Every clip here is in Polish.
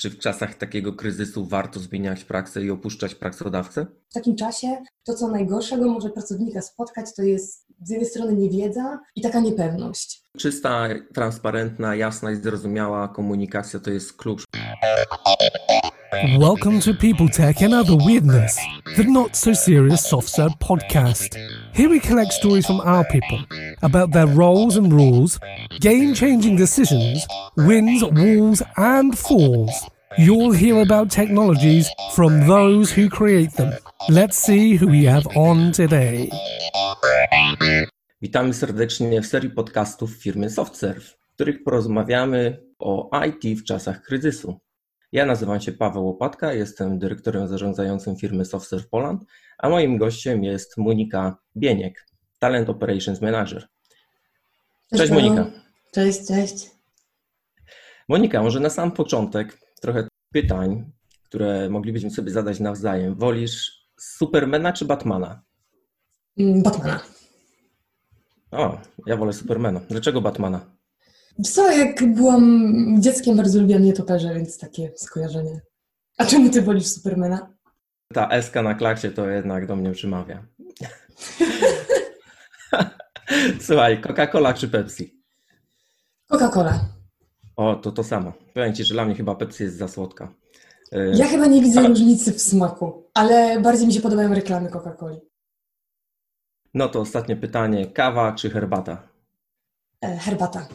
Czy w czasach takiego kryzysu warto zmieniać praksę i opuszczać pracodawcę? W takim czasie to, co najgorszego może pracownika spotkać, to jest z jednej strony niewiedza i taka niepewność. Czysta, transparentna, jasna i zrozumiała komunikacja to jest klucz. Welcome to People Tech and Other Weirdness, the not so serious soft serve podcast. Here we collect stories from our people about their roles and rules, game changing decisions, wins, walls, and falls. You'll hear about technologies from those who create them. Let's see who we have on today. Witamy serdecznie w serii podcastów firmy SoftServe, w których porozmawiamy o IT w czasach kryzysu. Ja nazywam się Paweł Łopatka, jestem dyrektorem zarządzającym firmy SoftServe Poland, a moim gościem jest Monika Bieniek, Talent Operations Manager. Cześć, cześć Monika. Cześć, cześć. Monika, może na sam początek trochę pytań, które moglibyśmy sobie zadać nawzajem. Wolisz Supermana czy Batmana? Mm, Batmana. O, ja wolę Supermana. Dlaczego Batmana? Co, jak byłam dzieckiem, bardzo lubiłam nietoperze, więc takie skojarzenie. A czemu ty wolisz Supermana? Ta eska na klaksie to jednak do mnie przymawia. Słuchaj, Coca-Cola czy Pepsi? Coca-Cola. O, to to samo. Powiem Ci, że dla mnie chyba Pepsi jest za słodka. Y, ja chyba nie widzę różnicy w smaku, ale bardziej mi się podobają reklamy Coca-Coli. No to ostatnie pytanie. Kawa czy herbata? E, herbata.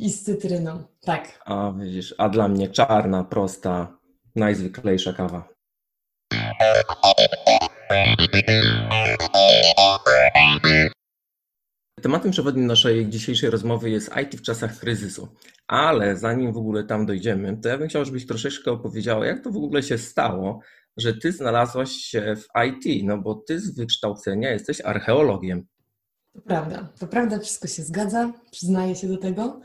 I z cytryną, tak. A widzisz, a dla mnie czarna, prosta, najzwyklejsza kawa. Tematem przewodnim naszej dzisiejszej rozmowy jest IT w czasach kryzysu. Ale zanim w ogóle tam dojdziemy, to ja bym chciał, żebyś troszeczkę opowiedziała, jak to w ogóle się stało, że ty znalazłaś się w IT, no bo ty z wykształcenia jesteś archeologiem. To prawda, to prawda, wszystko się zgadza, przyznaję się do tego.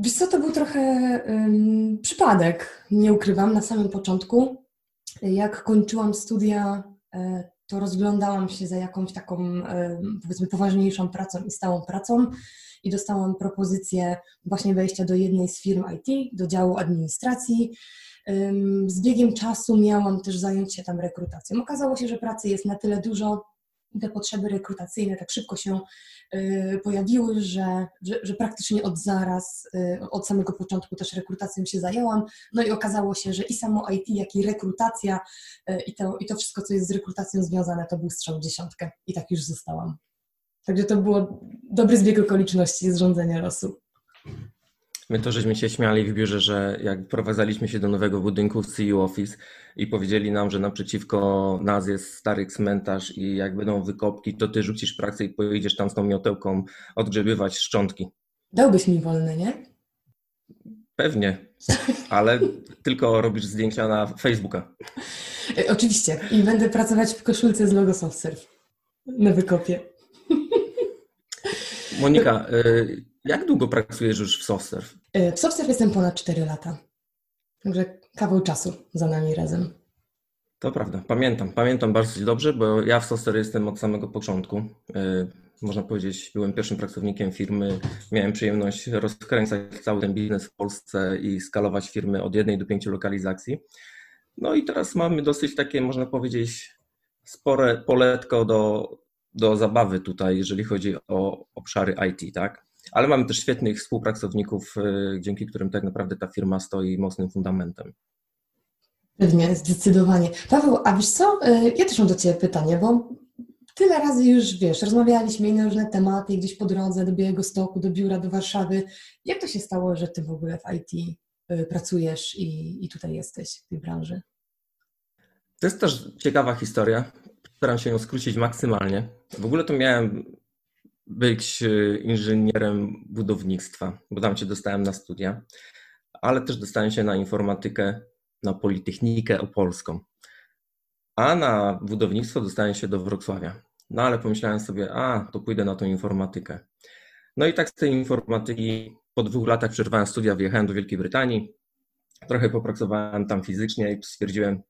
Wiesz co, to był trochę um, przypadek, nie ukrywam, na samym początku. Jak kończyłam studia, e, to rozglądałam się za jakąś taką, e, powiedzmy, poważniejszą pracą i stałą pracą i dostałam propozycję właśnie wejścia do jednej z firm IT, do działu administracji. Z biegiem czasu miałam też zająć się tam rekrutacją. Okazało się, że pracy jest na tyle dużo, te potrzeby rekrutacyjne tak szybko się y, pojawiły, że, że, że, praktycznie od zaraz, y, od samego początku też rekrutacją się zajęłam. No i okazało się, że i samo IT, jak i rekrutacja y, i to, i to wszystko, co jest z rekrutacją związane, to był strzał w dziesiątkę i tak już zostałam. Także to było dobry zbieg okoliczności zrządzenia losu. My to żeśmy się śmiali w biurze, że jak wprowadzaliśmy się do nowego budynku w CU Office i powiedzieli nam, że naprzeciwko nas jest stary cmentarz i jak będą wykopki, to ty rzucisz pracę i pojedziesz tam z tą miotełką odgrzebywać szczątki. Dałbyś mi wolne, nie? Pewnie, ale tylko robisz zdjęcia na Facebooka. E, oczywiście i będę pracować w koszulce z logo SoftServe na wykopie. Monika, y, jak długo pracujesz już w SoftServe? Y, w SoftServe jestem ponad 4 lata. Także kawał czasu za nami razem. To prawda, pamiętam. Pamiętam bardzo dobrze, bo ja w SoftServe jestem od samego początku. Y, można powiedzieć, byłem pierwszym pracownikiem firmy. Miałem przyjemność rozkręcać cały ten biznes w Polsce i skalować firmy od jednej do pięciu lokalizacji. No i teraz mamy dosyć takie, można powiedzieć, spore poletko do, do zabawy tutaj, jeżeli chodzi o obszary IT, tak? Ale mamy też świetnych współpracowników, y, dzięki którym tak naprawdę ta firma stoi mocnym fundamentem. Pewnie, zdecydowanie. Paweł, a wiesz co, y, ja też mam do Ciebie pytanie, bo tyle razy już, wiesz, rozmawialiśmy na różne tematy, gdzieś po drodze do Białego Stoku, do biura, do Warszawy. Jak to się stało, że Ty w ogóle w IT y, pracujesz i, i tutaj jesteś w tej branży? To jest też ciekawa historia. Staram się ją skrócić maksymalnie. W ogóle to miałem być e, inżynierem budownictwa, bo tam się dostałem na studia, ale też dostałem się na informatykę, na Politechnikę Opolską. A na budownictwo dostałem się do Wrocławia. No ale pomyślałem sobie, a to pójdę na tą informatykę. No i tak z tej informatyki po dwóch latach przerwałem studia, wyjechałem do Wielkiej Brytanii. Trochę popracowałem tam fizycznie i stwierdziłem,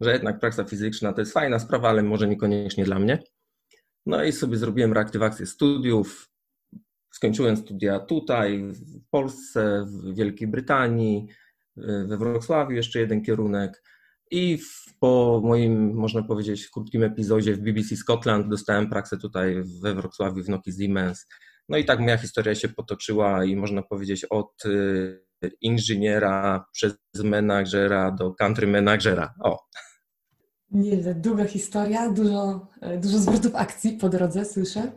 że jednak praca fizyczna to jest fajna sprawa, ale może niekoniecznie dla mnie. No i sobie zrobiłem reaktywację studiów. Skończyłem studia tutaj, w Polsce, w Wielkiej Brytanii. we Wrocławiu jeszcze jeden kierunek i po moim, można powiedzieć, krótkim epizodzie w BBC Scotland dostałem praksę tutaj we Wrocławiu w Nokia Siemens. No i tak moja historia się potoczyła i można powiedzieć od y, inżyniera przez menadżera do country managera. O. Nie, długa historia, dużo, dużo zwrotów akcji po drodze, słyszę.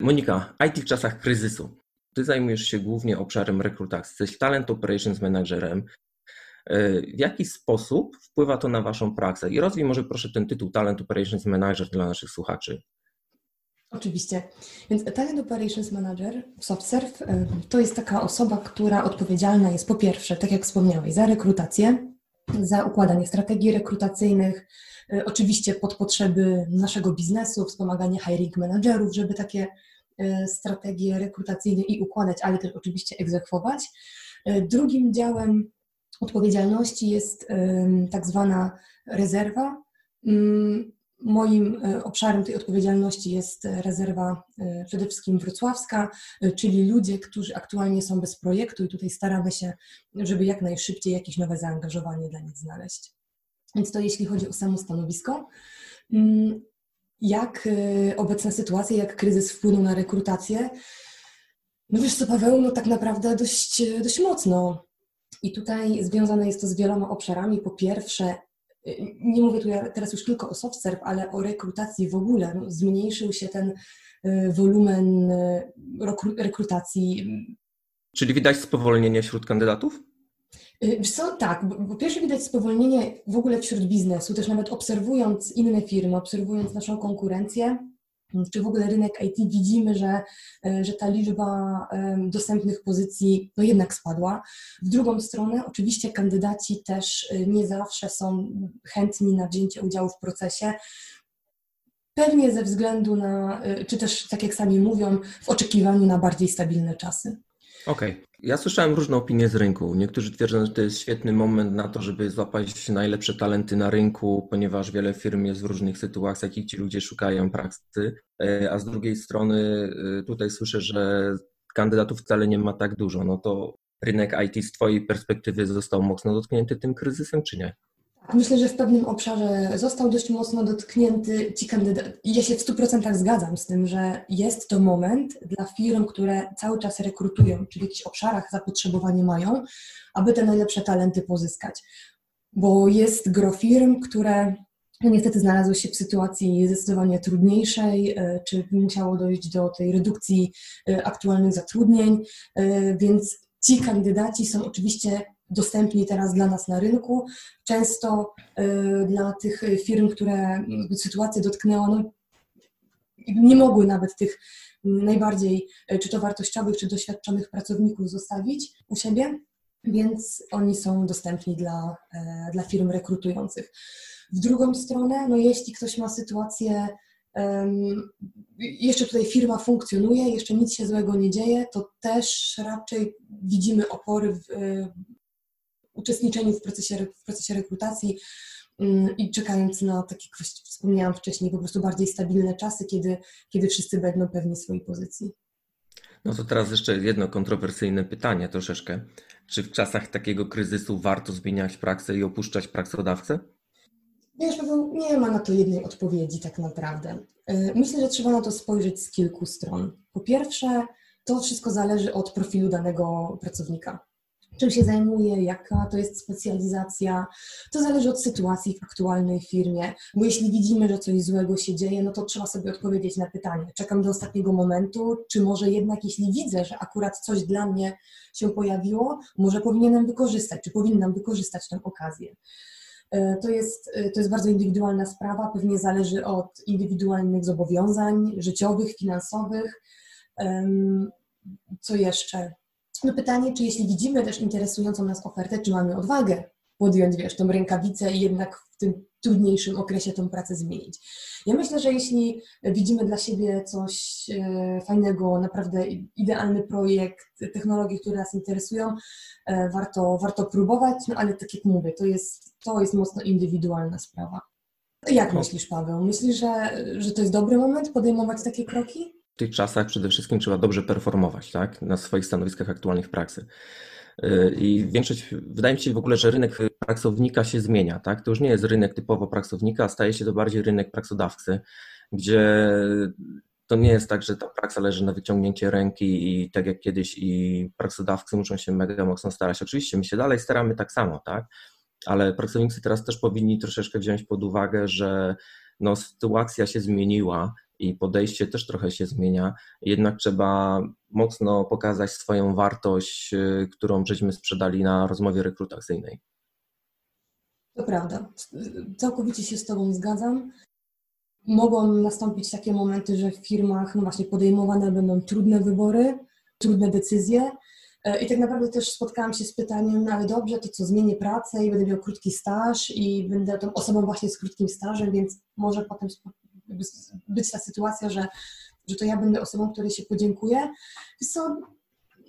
Monika, IT w czasach kryzysu. Ty zajmujesz się głównie obszarem rekrutacji, jesteś Talent Operations Managerem. E, w jaki sposób wpływa to na Waszą praksę? I rozwij może proszę ten tytuł Talent Operations Manager dla naszych słuchaczy. Oczywiście. Więc Talent Operations Manager w SoftServe e, to jest taka osoba, która odpowiedzialna jest po pierwsze, tak jak wspomniałeś, za rekrutację, za układanie strategii rekrutacyjnych, e, oczywiście pod potrzeby naszego biznesu, wspomaganie hiring managerów, żeby takie E, strategie rekrutacyjne i układać, ale też oczywiście egzekwować. Drugim działem odpowiedzialności jest tak zwana rezerwa. Moim e, obszarem tej odpowiedzialności jest rezerwa przede wszystkim wrocławska, czyli ludzie, którzy aktualnie są bez projektu i tutaj staramy się, żeby jak najszybciej jakieś nowe zaangażowanie dla nich znaleźć. Więc to jeśli chodzi o samo stanowisko. Mm, jak obecna sytuacja, jak kryzys wpłynął na rekrutację? No wiesz co, Paweł, no tak naprawdę dość, dość mocno. I tutaj związane jest to z wieloma obszarami. Po pierwsze, nie mówię tu teraz już tylko o softserve, ale o rekrutacji w ogóle. No, zmniejszył się ten y, wolumen rekrutacji. Czyli widać spowolnienie wśród kandydatów? Y, wiesz co, tak, po pierwsze widać spowolnienie w ogóle wśród biznesu, też nawet obserwując inne firmy, obserwując naszą konkurencję, czy w ogóle rynek IT, widzimy, że, y, że ta liczba dostępnych pozycji no jednak spadła. W drugą stronę, oczywiście kandydaci też y, nie zawsze są chętni na wzięcie udziału w procesie. Pewnie ze względu na, czy też tak jak sami mówią, w oczekiwaniu na bardziej stabilne czasy. Okej. Okay. Ja słyszałem różne opinie z rynku. Niektórzy twierdzą, że to jest świetny moment na to, żeby złapać najlepsze talenty na rynku, ponieważ wiele firm jest w różnych sytuacjach i ci ludzie szukają pracy. E, a z drugiej strony e, tutaj słyszę, że kandydatów wcale nie ma tak dużo. No to rynek IT z Twojej perspektywy został mocno dotknięty tym kryzysem, czy nie? Myślę, że w pewnym obszarze został dość mocno dotknięty ci. Ja się w 100% zgadzam z tym, że jest to moment dla firm, które cały czas rekrutują, czy w jakichś obszarach zapotrzebowanie mają, aby te najlepsze talenty pozyskać. Bo jest gro firm, które no niestety znalazły się w sytuacji zdecydowanie trudniejszej, e, czy musiało dojść do tej redukcji e, aktualnych zatrudnień, e, więc ci kandydaci są oczywiście dostępni teraz dla nas na rynku. Często y, dla tych firm, które sytuacja dotknęła, no, nie mogły nawet tych najbardziej y, czy to wartościowych, czy doświadczonych pracowników zostawić u siebie, więc oni są dostępni dla, y, dla firm rekrutujących. W drugą stronę, no jeśli ktoś ma sytuację, jeszcze tutaj firma funkcjonuje, jeszcze nic się złego nie dzieje, to też raczej widzimy opory w, uczestniczeniu w procesie, w procesie rekrutacji mm, i czekając na takie, jak wspomniałam wcześniej, po prostu bardziej stabilne czasy, kiedy, kiedy wszyscy będą pewni swojej pozycji. No to teraz jeszcze jedno kontrowersyjne pytanie troszeczkę. Czy w czasach takiego kryzysu warto zmieniać praksę i opuszczać pracodawcę? Wiesz, Paweł, nie ma na to jednej odpowiedzi tak naprawdę. Y, myślę, że trzeba na to spojrzeć z kilku stron. Po pierwsze, to wszystko zależy od profilu danego pracownika czym się zajmuje, jaka to jest specjalizacja. To zależy od sytuacji w aktualnej firmie, bo jeśli widzimy, że coś złego się dzieje, no to trzeba sobie odpowiedzieć na pytanie, czekam do ostatniego momentu, czy może jednak jeśli widzę, że akurat coś dla mnie się pojawiło, może powinienem wykorzystać, czy powinnam wykorzystać tę okazję. E, to jest, e, to jest bardzo indywidualna sprawa, pewnie zależy od indywidualnych zobowiązań życiowych, finansowych. Co jeszcze? No pytanie, czy jeśli widzimy też interesującą nas ofertę, czy mamy odwagę podjąć, wiesz, tą rękawicę i jednak w tym trudniejszym okresie tą pracę zmienić. Ja myślę, że jeśli widzimy dla siebie coś e, fajnego, naprawdę idealny projekt, technologie, które nas interesują, e, warto, warto próbować, no ale tak jak mówię, to jest, to jest mocno indywidualna sprawa. Jak myślisz, Paweł? Myślisz, że, że to jest dobry moment podejmować takie kroki? Tych czasach przede wszystkim trzeba dobrze performować tak? na swoich stanowiskach aktualnych pracy. Y, I większość, wydaje mi się w ogóle, że rynek pracownika się zmienia. Tak? To już nie jest rynek typowo pracownika, a staje się to bardziej rynek pracodawcy, gdzie to nie jest tak, że ta praksa leży na wyciągnięcie ręki i tak jak kiedyś i pracodawcy muszą się mega mocno starać. Oczywiście my się dalej staramy tak samo, tak? Ale pracownicy teraz też powinni troszeczkę wziąć pod uwagę, że no, sytuacja się zmieniła i podejście też trochę się zmienia, jednak trzeba mocno pokazać swoją wartość, y, którą żeśmy sprzedali na rozmowie rekrutacyjnej. To prawda. Całkowicie się z Tobą zgadzam. Mogą nastąpić takie momenty, że w firmach no właśnie podejmowane będą trudne wybory, trudne decyzje. E, I tak naprawdę też spotkałam się z pytaniem, no ale dobrze, to co, zmienię pracę i będę miał krótki staż i będę tą osobą właśnie z krótkim stażem, więc może potem być ta sytuacja, że, że to ja będę osobą, której się podziękuję. co,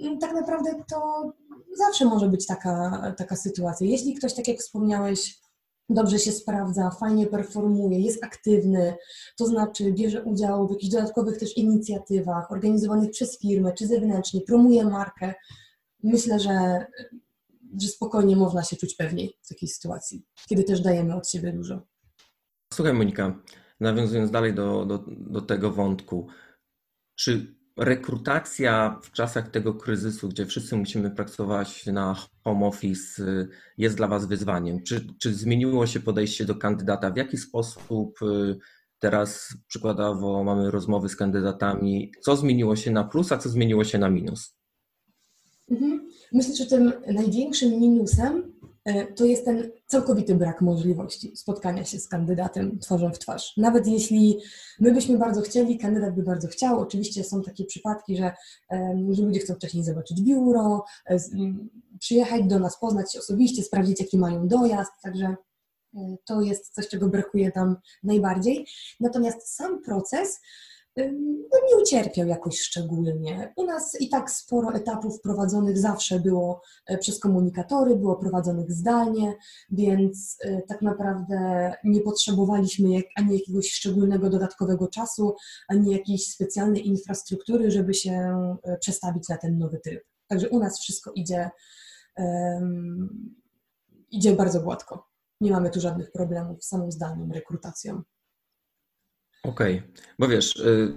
mm, tak naprawdę to zawsze może być taka, taka sytuacja. Jeśli ktoś, tak jak wspomniałeś, dobrze się sprawdza, fajnie performuje, jest aktywny, to znaczy bierze udział w jakichś dodatkowych też inicjatywach organizowanych przez firmę czy zewnętrznie, promuje markę, myślę, że, że spokojnie można się czuć pewniej w takiej sytuacji, kiedy też dajemy od siebie dużo. Słuchaj Monika, nawiązując dalej do, do, do tego wątku, czy rekrutacja w czasach tego kryzysu, gdzie wszyscy musimy pracować na home office, jest dla Was wyzwaniem? Czy, czy zmieniło się podejście do kandydata? W jaki sposób y, teraz przykładowo mamy rozmowy z kandydatami? Co zmieniło się na plus, a co zmieniło się na minus? Mhm. Myślę, że tym największym minusem to jest ten całkowity brak możliwości spotkania się z kandydatem twarzą w twarz. Nawet jeśli my byśmy bardzo chcieli, kandydat by bardzo chciał. Oczywiście są takie przypadki, że, że ludzie chcą wcześniej zobaczyć biuro, e, przyjechać do nas, poznać się osobiście, sprawdzić, jaki mają dojazd, także e, to jest coś, czego brakuje tam najbardziej. Natomiast sam proces no nie ucierpiał jakoś szczególnie. U nas i tak sporo etapów prowadzonych zawsze było e, przez komunikatory, było prowadzonych zdalnie, więc e, tak naprawdę nie potrzebowaliśmy ani jakiegoś szczególnego dodatkowego czasu, ani jakiejś specjalnej infrastruktury, żeby się e, przestawić na ten nowy tryb. Także u nas wszystko idzie, um, idzie bardzo gładko. Nie mamy tu żadnych problemów z samą zdalną rekrutacją. Okej, bo wiesz, y,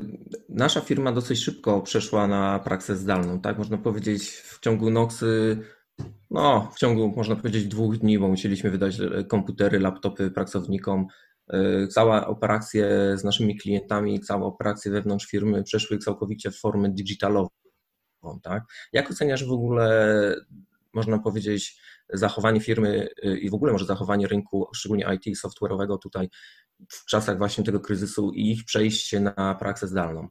nasza firma dosyć szybko przeszła na praksę zdalną, tak? Można powiedzieć w ciągu Noxy, no w ciągu można powiedzieć dwóch dni, bo musieliśmy wydać e, komputery, laptopy pracownikom. E, całe operacje z naszymi klientami, całe operacje wewnątrz firmy przeszły całkowicie w formę digitalową, tak? Jak oceniasz w ogóle, można powiedzieć, zachowanie firmy y, i w ogóle może zachowanie rynku, szczególnie IT software'owego tutaj w czasach właśnie tego kryzysu i ich przejście na praksę zdalną?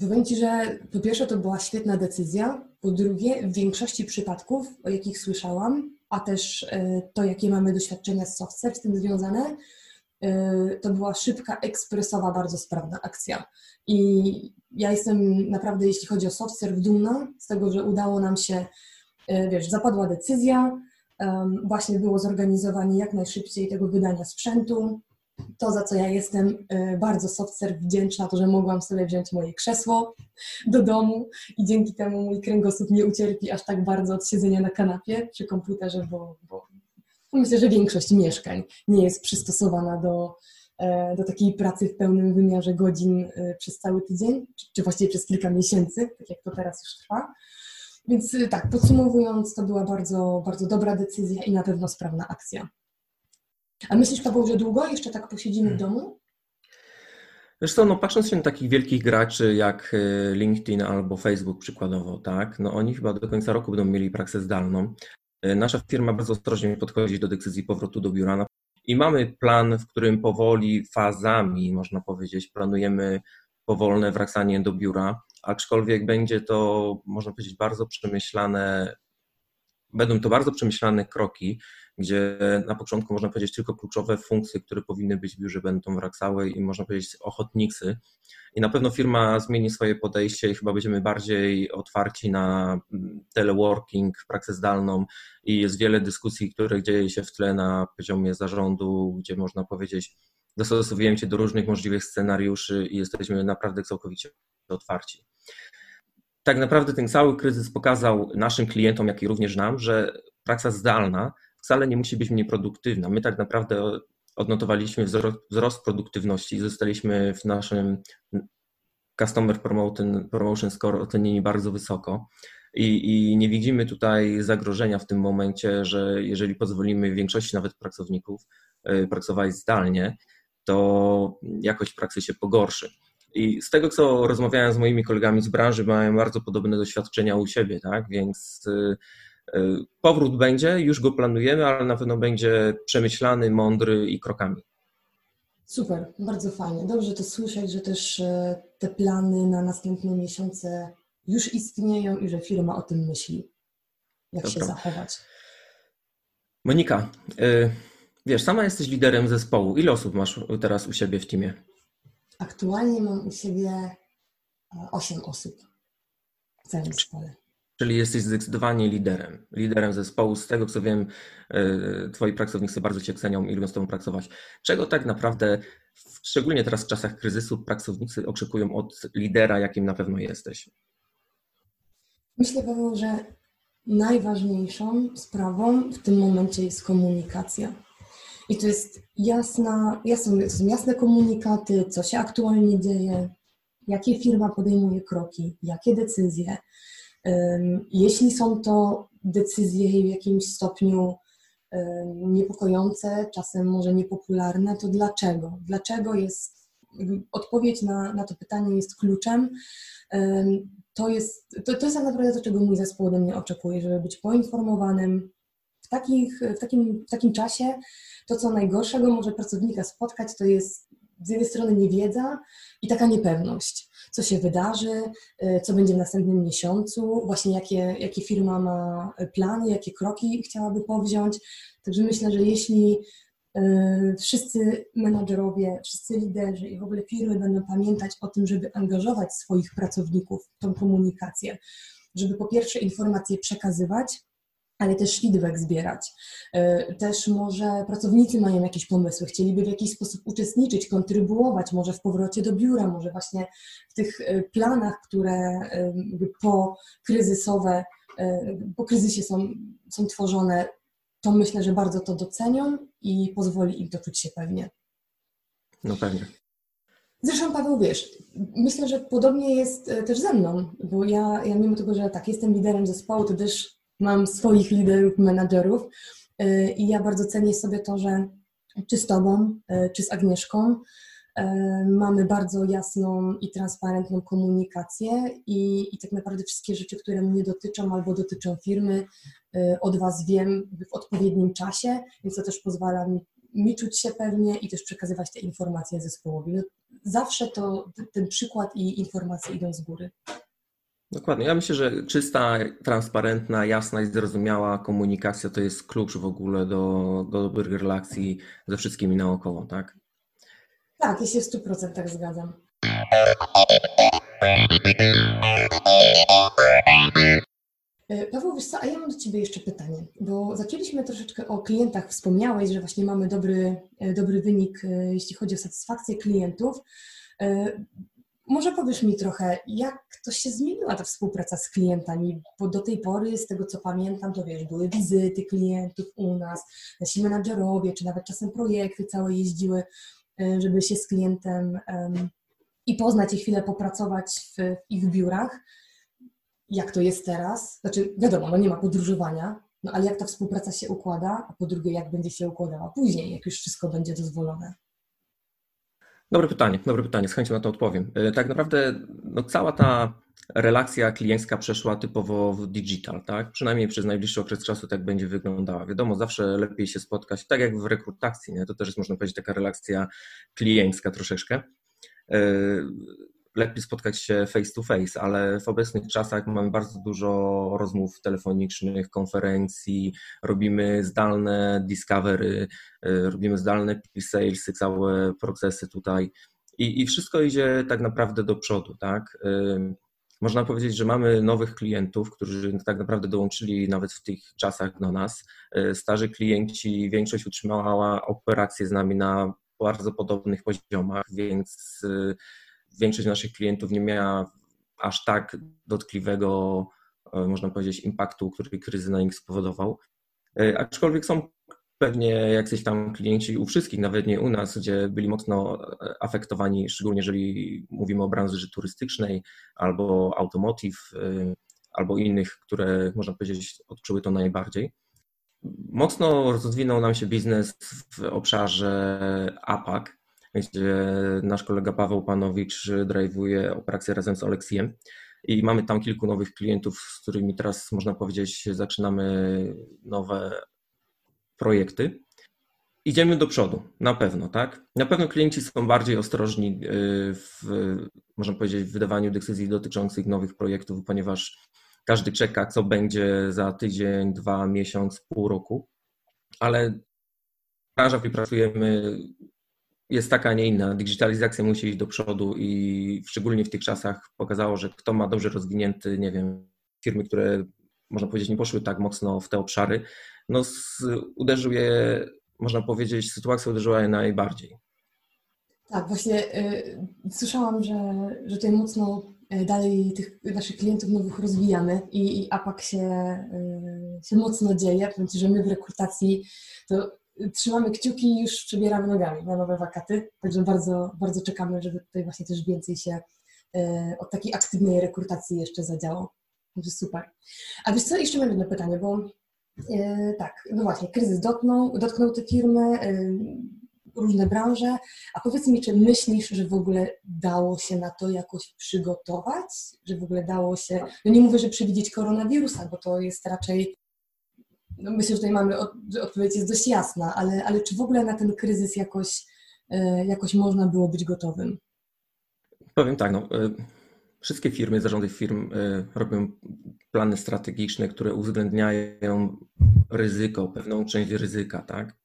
Powiem Ci, że po pierwsze to była świetna decyzja, po drugie w większości przypadków, o jakich słyszałam, a też y, to, jakie mamy doświadczenia z software z tym związane, y, to była szybka, ekspresowa, bardzo sprawna akcja. I ja jestem naprawdę, jeśli chodzi o software, dumna z tego, że udało nam się E, wiesz, zapadła decyzja, właśnie było zorganizowanie jak najszybciej tego wydania sprzętu. To, za co ja jestem e, bardzo software wdzięczna, to, że mogłam sobie wziąć moje krzesło do domu i dzięki temu mój kręgosłup nie ucierpi aż tak bardzo od siedzenia na kanapie przy komputerze, bo, bo myślę, że większość mieszkań nie jest przystosowana do, e, do takiej pracy w pełnym wymiarze godzin przez cały tydzień, czy właściwie przez kilka miesięcy, tak jak to teraz już trwa. Więc y, tak, podsumowując, to była bardzo, bardzo dobra decyzja i na pewno sprawna akcja. A myślisz, Paweł, że długo jeszcze tak posiedzimy w hmm. domu? Co, no patrząc się na takich wielkich graczy jak y, LinkedIn albo Facebook przykładowo, tak, no oni chyba do końca roku będą mieli praksę zdalną. Y, nasza firma bardzo ostrożnie podchodzi do decyzji powrotu do biura no i mamy plan, w którym powoli fazami, można powiedzieć, planujemy powolne wracanie do biura aczkolwiek będzie to, można powiedzieć, bardzo przemyślane, będą to bardzo przemyślane kroki, gdzie na początku można powiedzieć tylko kluczowe funkcje, które powinny być w biurze będą wracały i można powiedzieć ochotnicy. I na pewno firma zmieni swoje podejście i chyba będziemy bardziej otwarci na teleworking, pracę zdalną i jest wiele dyskusji, które dzieje się w tle na poziomie zarządu, gdzie można powiedzieć, dostosowujemy się do różnych możliwych scenariuszy i jesteśmy naprawdę całkowicie otwarci. Tak naprawdę ten cały kryzys pokazał naszym klientom, jak i również nam, że praca zdalna wcale nie musi być mniej produktywna. My tak naprawdę odnotowaliśmy wzrost produktywności i zostaliśmy w naszym Customer Promotion, promotion Score ocenieni bardzo wysoko. I, I, nie widzimy tutaj zagrożenia w tym momencie, że jeżeli pozwolimy większości nawet pracowników y, pracować zdalnie, to jakość pracy się pogorszy. I z tego, co rozmawiałem z moimi kolegami z branży, mają bardzo podobne doświadczenia u siebie, tak? Więc y, y, powrót będzie, już go planujemy, ale na pewno będzie przemyślany, mądry i krokami. Super, bardzo fajnie. Dobrze to słyszeć, że też e, te plany na następne miesiące już istnieją i że firma o tym myśli, jak Dobra. się zachować. Monika, y, wiesz, sama jesteś liderem zespołu. Ile osób masz teraz u siebie w teamie? Aktualnie mam u siebie 8 e, osób w całym zespole. Czyli jesteś zdecydowanie liderem, liderem zespołu. Z tego co wiem, e, twoi pracownicy bardzo cię cenią i lubią z tobą pracować. Czego tak naprawdę, szczególnie teraz w czasach kryzysu, pracownicy oczekują od lidera, jakim na pewno jesteś? Myślę, Paweł, że najważniejszą sprawą w tym momencie jest komunikacja. I to jest jasna, jasne, są jasne komunikaty, co się aktualnie dzieje, jakie firma podejmuje kroki, jakie decyzje. Jeśli są to decyzje w jakimś stopniu niepokojące, czasem może niepopularne, to dlaczego? Dlaczego jest, odpowiedź na, na to pytanie jest kluczem. To jest, to, to jest tak naprawdę to, czego mój zespół ode mnie oczekuje, żeby być poinformowanym w, takich, w, takim, w takim czasie. To, co najgorszego może pracownika spotkać, to jest z jednej strony niewiedza i taka niepewność, co się wydarzy, y, co będzie w następnym miesiącu, właśnie jakie, jakie firma ma plany, jakie kroki chciałaby powziąć. Także myślę, że jeśli y, wszyscy menadżerowie, wszyscy liderzy i w ogóle firmy będą pamiętać o tym, żeby angażować swoich pracowników w tą komunikację, żeby po pierwsze informacje przekazywać, ale też feedback zbierać. E, też może pracownicy mają jakieś pomysły, chcieliby w jakiś sposób uczestniczyć, kontrybuować, może w powrocie do biura, może właśnie w tych e, planach, które e, po kryzysowe, po kryzysie są, są tworzone, to myślę, że bardzo to docenią i pozwoli im to czuć się pewnie. No pewnie. Zresztą Paweł, wiesz, myślę, że podobnie jest też ze mną, bo ja, ja mimo tego, że tak, jestem liderem zespołu, to też mam swoich liderów, menadżerów y, i ja bardzo cenię sobie to, że czy z Tobą, y, czy z Agnieszką y, mamy bardzo jasną i transparentną komunikację i, i tak naprawdę wszystkie rzeczy, które mnie dotyczą albo dotyczą firmy, od Was wiem w odpowiednim czasie, więc to też pozwala mi, mi czuć się pewnie i też przekazywać te informacje zespołowi. No, zawsze to, ten przykład i informacje idą z góry. Dokładnie. Ja myślę, że czysta, transparentna, jasna i zrozumiała komunikacja to jest klucz w ogóle do, do dobrych relacji ze wszystkimi naokoło, tak? Tak, ja się w 100% zgadzam. E, Paweł, wiesz co, a ja mam do Ciebie jeszcze pytanie, bo zaczęliśmy troszeczkę o klientach, wspomniałeś, że właśnie mamy dobry, e, dobry wynik, e, jeśli chodzi o satysfakcję klientów. Może powiesz mi trochę, jak to się zmieniła ta współpraca z klientami, bo do tej pory, z tego co pamiętam, to wiesz, były wizyty klientów u nas, nasi menadżerowie, czy nawet czasem projekty całe jeździły, e, żeby się z klientem i poznać i chwilę popracować w ich biurach. Jak to jest teraz? Znaczy, wiadomo, no nie ma podróżowania, no ale jak ta współpraca się układa, a po drugie, jak będzie się układała później, jak już wszystko będzie dozwolone? Dobre pytanie, dobre pytanie, z chęcią na to odpowiem. E, tak naprawdę no, cała ta relacja kliencka przeszła typowo w digital, tak? Przynajmniej przez najbliższy okres czasu tak będzie wyglądała. Wiadomo, zawsze lepiej się spotkać, tak jak w rekrutacji, nie? to też jest, można powiedzieć, taka relacja kliencka troszeczkę. Lepiej spotkać się face to face, ale w obecnych czasach mamy bardzo dużo rozmów telefonicznych, konferencji, robimy zdalne discovery, y, robimy zdalne pre-salesy, całe procesy tutaj i, i wszystko idzie tak naprawdę do przodu, tak? Y, można powiedzieć, że mamy nowych klientów, którzy tak naprawdę dołączyli nawet w tych czasach do nas. Y, starzy klienci, większość utrzymała operacje z nami na bardzo podobnych poziomach, więc większość naszych klientów nie miała aż tak dotkliwego, można powiedzieć, impaktu, który kryzys na nich spowodował. Aczkolwiek są pewnie jacyś tam klienci u wszystkich, nawet nie u nas, gdzie byli mocno e, afektowani, szczególnie jeżeli mówimy o branży turystycznej albo automotive, e, albo innych, które można powiedzieć odczuły to najbardziej. Mocno rozwinął nam się biznes w obszarze APAC, gdzie nasz kolega Paweł Panowicz drive'uje operację razem z Oleksiem i mamy tam kilku nowych klientów, z którymi teraz można powiedzieć zaczynamy nowe projekty. Idziemy do przodu, na pewno, tak? Na pewno klienci są bardziej ostrożni y, w, można powiedzieć, w wydawaniu decyzji dotyczących nowych projektów, ponieważ każdy czeka, co będzie za tydzień, dwa, miesiąc, pół roku, ale branża, w której pracujemy, jest taka, a nie inna. Digitalizacja musi iść do przodu i szczególnie w tych czasach pokazało, że kto ma dobrze rozwinięty, nie wiem, firmy, które można powiedzieć nie poszły tak mocno w te obszary, no, uderzył je, można powiedzieć, sytuacja uderzyła je najbardziej. Tak, właśnie y, słyszałam, że, że tutaj mocno y, dalej tych naszych klientów nowych rozwijamy i, i APAC się, y, się mocno dzieje. Powiem Ci, że my w rekrutacji to trzymamy kciuki i już przebieramy nogami na nowe wakaty, także bardzo, bardzo czekamy, żeby tutaj właśnie też więcej się y, od takiej aktywnej rekrutacji jeszcze zadziało. Także super. A wiesz co, jeszcze mam jedno pytanie, bo E, tak, no właśnie, kryzys dotknął, dotknął te firmy, e, różne branże. A powiedz mi, czy myślisz, że w ogóle dało się na to jakoś przygotować? Że w ogóle dało się, no nie mówię, że przewidzieć koronawirusa, bo to jest raczej, no myślę, że tutaj mamy, od, odpowiedź jest dość jasna, ale, ale czy w ogóle na ten kryzys jakoś, e, jakoś można było być gotowym? Powiem tak, no, wszystkie firmy, zarządy firm robią plany strategiczne, które uwzględniają ryzyko, pewną część ryzyka, tak?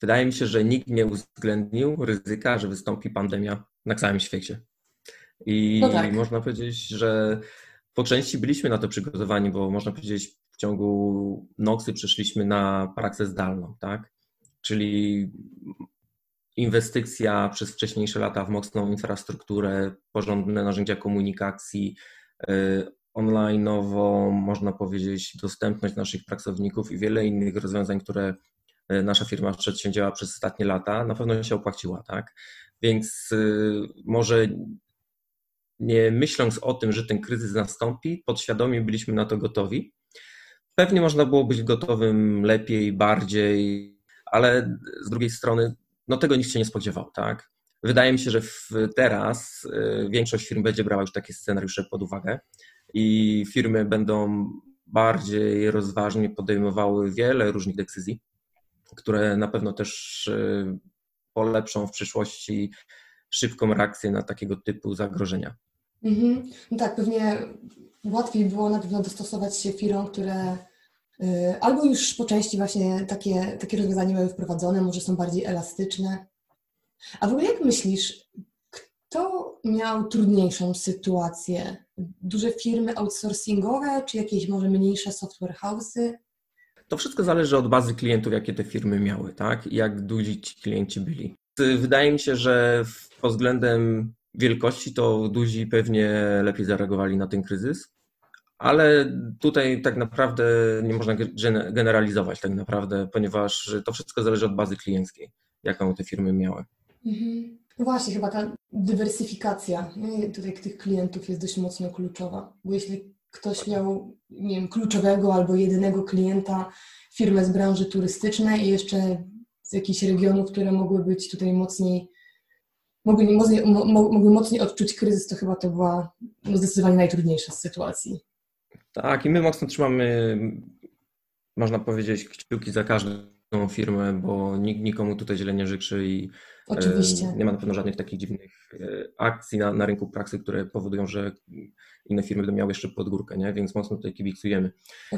Wydaje mi się, że nikt nie uwzględnił ryzyka, że wystąpi pandemia na całym świecie. I no tak. można powiedzieć, że po części byliśmy na to przygotowani, bo można powiedzieć, w ciągu nocy przeszliśmy na praksę zdalną, tak? Czyli inwestycja przez wcześniejsze lata w mocną infrastrukturę, porządne narzędzia komunikacji, y, online'ową, można powiedzieć, dostępność naszych pracowników i wiele innych rozwiązań, które e, nasza firma przedsięwzięła przez ostatnie lata, na pewno się opłaciła, tak? Więc y, może nie myśląc o tym, że ten kryzys nastąpi, podświadomie byliśmy na to gotowi. Pewnie można było być gotowym lepiej, bardziej, ale z drugiej strony, no tego nikt się nie spodziewał, tak? Wydaje mi się, że teraz y, większość firm będzie brała już takie scenariusze pod uwagę i firmy będą bardziej rozważnie podejmowały wiele różnych decyzji, które na pewno też y, polepszą w przyszłości szybką reakcję na takiego typu zagrożenia. Mhm. No tak, pewnie łatwiej było na pewno dostosować się firmom, które y, albo już po części właśnie takie, takie rozwiązania były wprowadzone, może są bardziej elastyczne. A w ogóle jak myślisz, kto miał trudniejszą sytuację? Duże firmy outsourcingowe, czy jakieś może mniejsze software house'y? To wszystko zależy od bazy klientów, jakie te firmy miały, tak? I jak duzi ci klienci byli. Wydaje mi się, że pod względem wielkości to duzi pewnie lepiej zareagowali na ten kryzys, ale tutaj tak naprawdę nie można generalizować tak naprawdę, ponieważ to wszystko zależy od bazy klienckiej, jaką te firmy miały. Mhm. No właśnie, chyba ta dywersyfikacja tutaj tych klientów jest dość mocno kluczowa, bo jeśli ktoś miał, nie wiem, kluczowego albo jedynego klienta, firmę z branży turystycznej i jeszcze z jakichś regionów, które mogły być tutaj mocniej, mogły, mocniej, mogły mocniej odczuć kryzys, to chyba to była no, zdecydowanie najtrudniejsza z sytuacji. Tak, i my mocno trzymamy, można powiedzieć, kciuki za każdą firmę, bo nikt nikomu tutaj źle nie życzy i Oczywiście. Nie ma na pewno żadnych takich dziwnych e, akcji na, na rynku pracy, które powodują, że inne firmy będą miały jeszcze podgórkę, nie? więc mocno tutaj kibicujemy.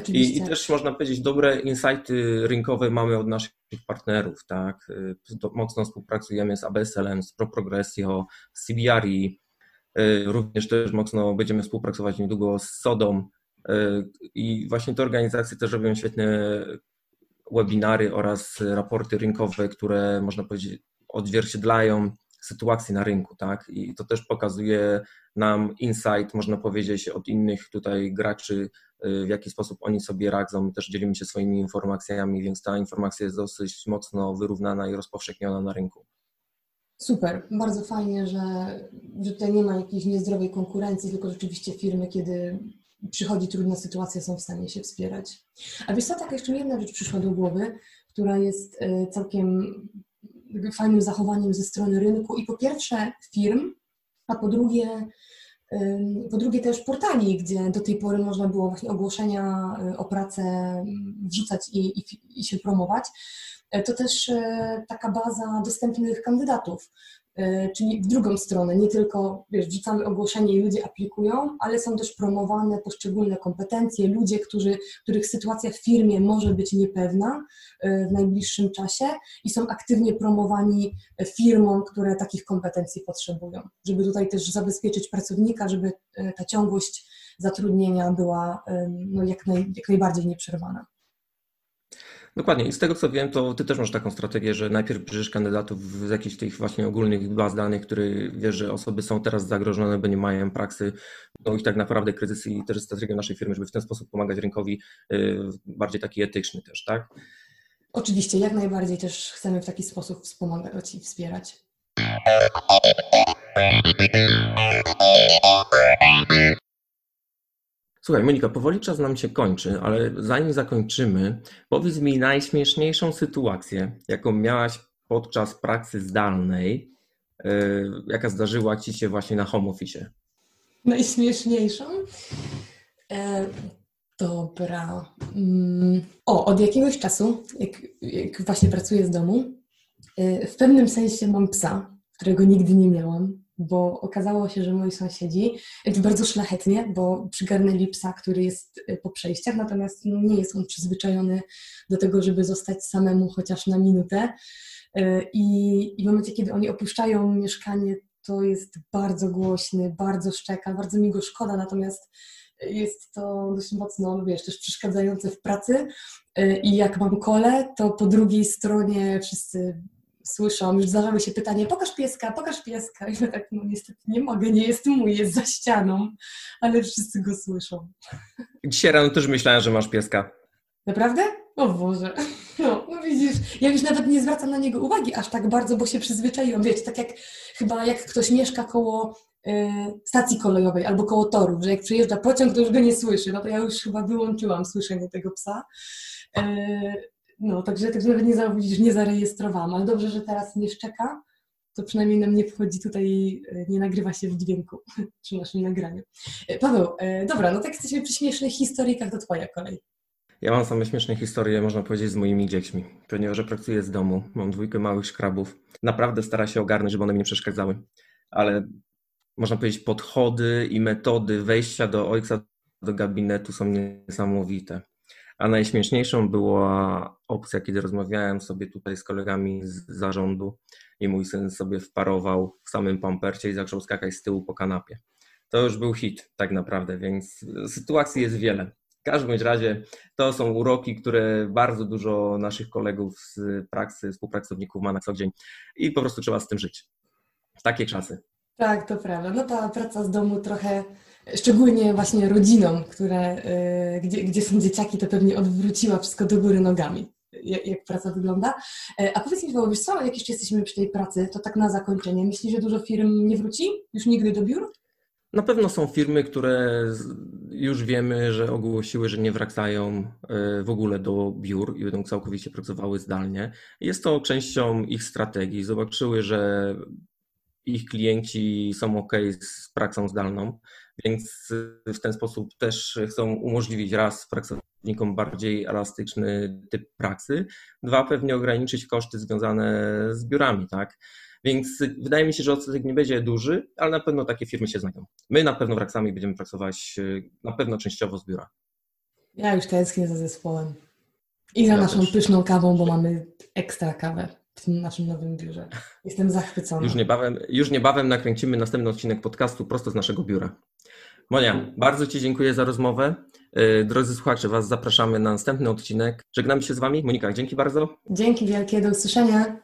I, I, też można powiedzieć, dobre insighty rynkowe mamy od naszych partnerów. Tak? E, mocno współpracujemy z ABSL-em, z ProProgressio, z CBRI, e, również też mocno będziemy współpracować niedługo z SODOM i właśnie te organizacje też robią świetne webinary oraz raporty rynkowe, które można powiedzieć odzwierciedlają sytuację na rynku, tak? I to też pokazuje nam insight, można powiedzieć, od innych tutaj graczy, y, w jaki sposób oni sobie radzą. Też dzielimy się swoimi informacjami, więc ta informacja jest dosyć mocno wyrównana i rozpowszechniona na rynku. Super, bardzo fajnie, że, że tutaj nie ma jakiejś niezdrowej konkurencji, tylko rzeczywiście firmy, kiedy przychodzi trudna sytuacja, są w stanie się wspierać. A wiesz co, taka jeszcze jedna rzecz przyszła do głowy, która jest y, całkiem fajnym zachowaniem ze strony rynku i po pierwsze firm, a po drugie, po drugie też portali, gdzie do tej pory można było właśnie ogłoszenia y, o pracę wrzucać i, i, i się promować. E, to też e, taka baza dostępnych kandydatów. E, czyli w drugą stronę, nie tylko wiesz, wrzucamy ogłoszenie i ludzie aplikują, ale są też promowane poszczególne kompetencje, ludzie, którzy, których sytuacja w firmie może być niepewna e, w najbliższym czasie i są aktywnie promowani firmom, które takich kompetencji potrzebują, żeby tutaj też zabezpieczyć pracownika, żeby e, ta ciągłość zatrudnienia była no, jak, naj, jak najbardziej nieprzerwana. Dokładnie. I z tego co wiem, to ty też masz taką strategię, że najpierw bierzesz kandydatów z jakichś tych właśnie ogólnych baz danych, które wiesz, że osoby są teraz zagrożone, bo nie mają praksy. No i tak naprawdę kryzys i też strategia naszej firmy, żeby w ten sposób pomagać rynkowi y, bardziej taki etyczny też, tak? Oczywiście, jak najbardziej też chcemy w taki sposób wspomagać i wspierać. Słuchaj, Monika, powoli czas nam się kończy, ale zanim zakończymy, powiedz mi najśmieszniejszą sytuację, jaką miałaś podczas pracy zdalnej, yy, jaka zdarzyła Ci się właśnie na home office. Najśmieszniejszą? E, dobra. Mm. O, od jakiegoś czasu, jak, jak właśnie pracuję z domu, e, w pewnym sensie mam psa, którego nigdy nie miałam bo okazało się, że moi sąsiedzi, bardzo szlachetnie, bo przygarnęli psa, który jest y, po przejściach, natomiast no, nie jest on przyzwyczajony do tego, żeby zostać samemu chociaż na minutę. Y, I, I w momencie, kiedy oni opuszczają mieszkanie, to jest bardzo głośny, bardzo szczeka, bardzo mi go szkoda, natomiast jest to dość mocno, no wiesz, też przeszkadzające w pracy. Y, I jak mam kole, to po drugiej stronie wszyscy słyszą, już zdarzały się pytanie, pokaż pieska, pokaż pieska. I ja tak, no niestety nie mogę, nie jest mój, jest za ścianą, ale wszyscy go słyszą. Dzisiaj rano też myślałem, że masz pieska. Naprawdę? O Boże. No, no widzisz, ja już nawet nie zwracam na niego uwagi aż tak bardzo, bo się przyzwyczaiłam. Wiecie, tak jak chyba jak ktoś mieszka koło y, stacji kolejowej albo koło torów, że jak przyjeżdża pociąg, to już go nie słyszy. No to ja już chyba wyłączyłam słyszenie tego psa. No, także, także nawet nie, widzisz, nie zarejestrowałam, ale dobrze, że teraz nie szczeka, to przynajmniej nam nie wchodzi tutaj, e, nie nagrywa się w dźwięku przy naszym nagraniu. E, Paweł, e, dobra, no tak jesteśmy przy śmiesznych historikach, to twoja kolej. Ja mam same śmieszne historie, można powiedzieć, z moimi dziećmi, ponieważ pracuję z domu, mam dwójkę małych szkrabów. Naprawdę stara się ogarnąć, żeby one mi nie przeszkadzały, ale można powiedzieć, podchody i metody wejścia do ojca do gabinetu są niesamowite. A najśmieszniejszą była opcja, kiedy rozmawiałem sobie tutaj z kolegami z zarządu i mój syn sobie wparował w samym pampercie i zaczął skakać z tyłu po kanapie. To już był hit tak naprawdę, więc sytuacji jest wiele. W każdym razie to są uroki, które bardzo dużo naszych kolegów z pracy, współpracowników ma na co dzień i po prostu trzeba z tym żyć. Takie czasy. Tak, to prawda. No ta praca z domu trochę szczególnie właśnie rodzinom, które, y, gdzie, gdzie są dzieciaki, to pewnie odwróciła wszystko do góry nogami, jak, jak praca wygląda. E, a powiedz mi, Paweł, wiesz co, jak jeszcze jesteśmy przy tej pracy, to tak na zakończenie, myślisz, że dużo firm nie wróci już nigdy do biur? Na pewno są firmy, które już wiemy, że ogłosiły, że nie wracają e, w ogóle do biur i będą całkowicie pracowały zdalnie. Jest to częścią ich strategii. Zobaczyły, że ich klienci są ok z pracą zdalną, więc w ten sposób też chcą umożliwić raz pracownikom bardziej elastyczny typ pracy, dwa pewnie ograniczyć koszty związane z biurami, tak? Więc wydaje mi się, że odsetek nie będzie duży, ale na pewno takie firmy się znajdą. My na pewno w Raksami będziemy pracować na pewno częściowo z biura. Ja już tęsknię za zespołem. I za ja naszą też. pyszną kawą, bo mamy ekstra kawę w tym naszym nowym biurze. Jestem zachwycona. Już niebawem, już niebawem nakręcimy następny odcinek podcastu prosto z naszego biura. Monia, bardzo Ci dziękuję za rozmowę. Y, drodzy słuchacze, Was zapraszamy na następny odcinek. Żegnamy się z Wami. Monika, dzięki bardzo. Dzięki wielkie, do usłyszenia.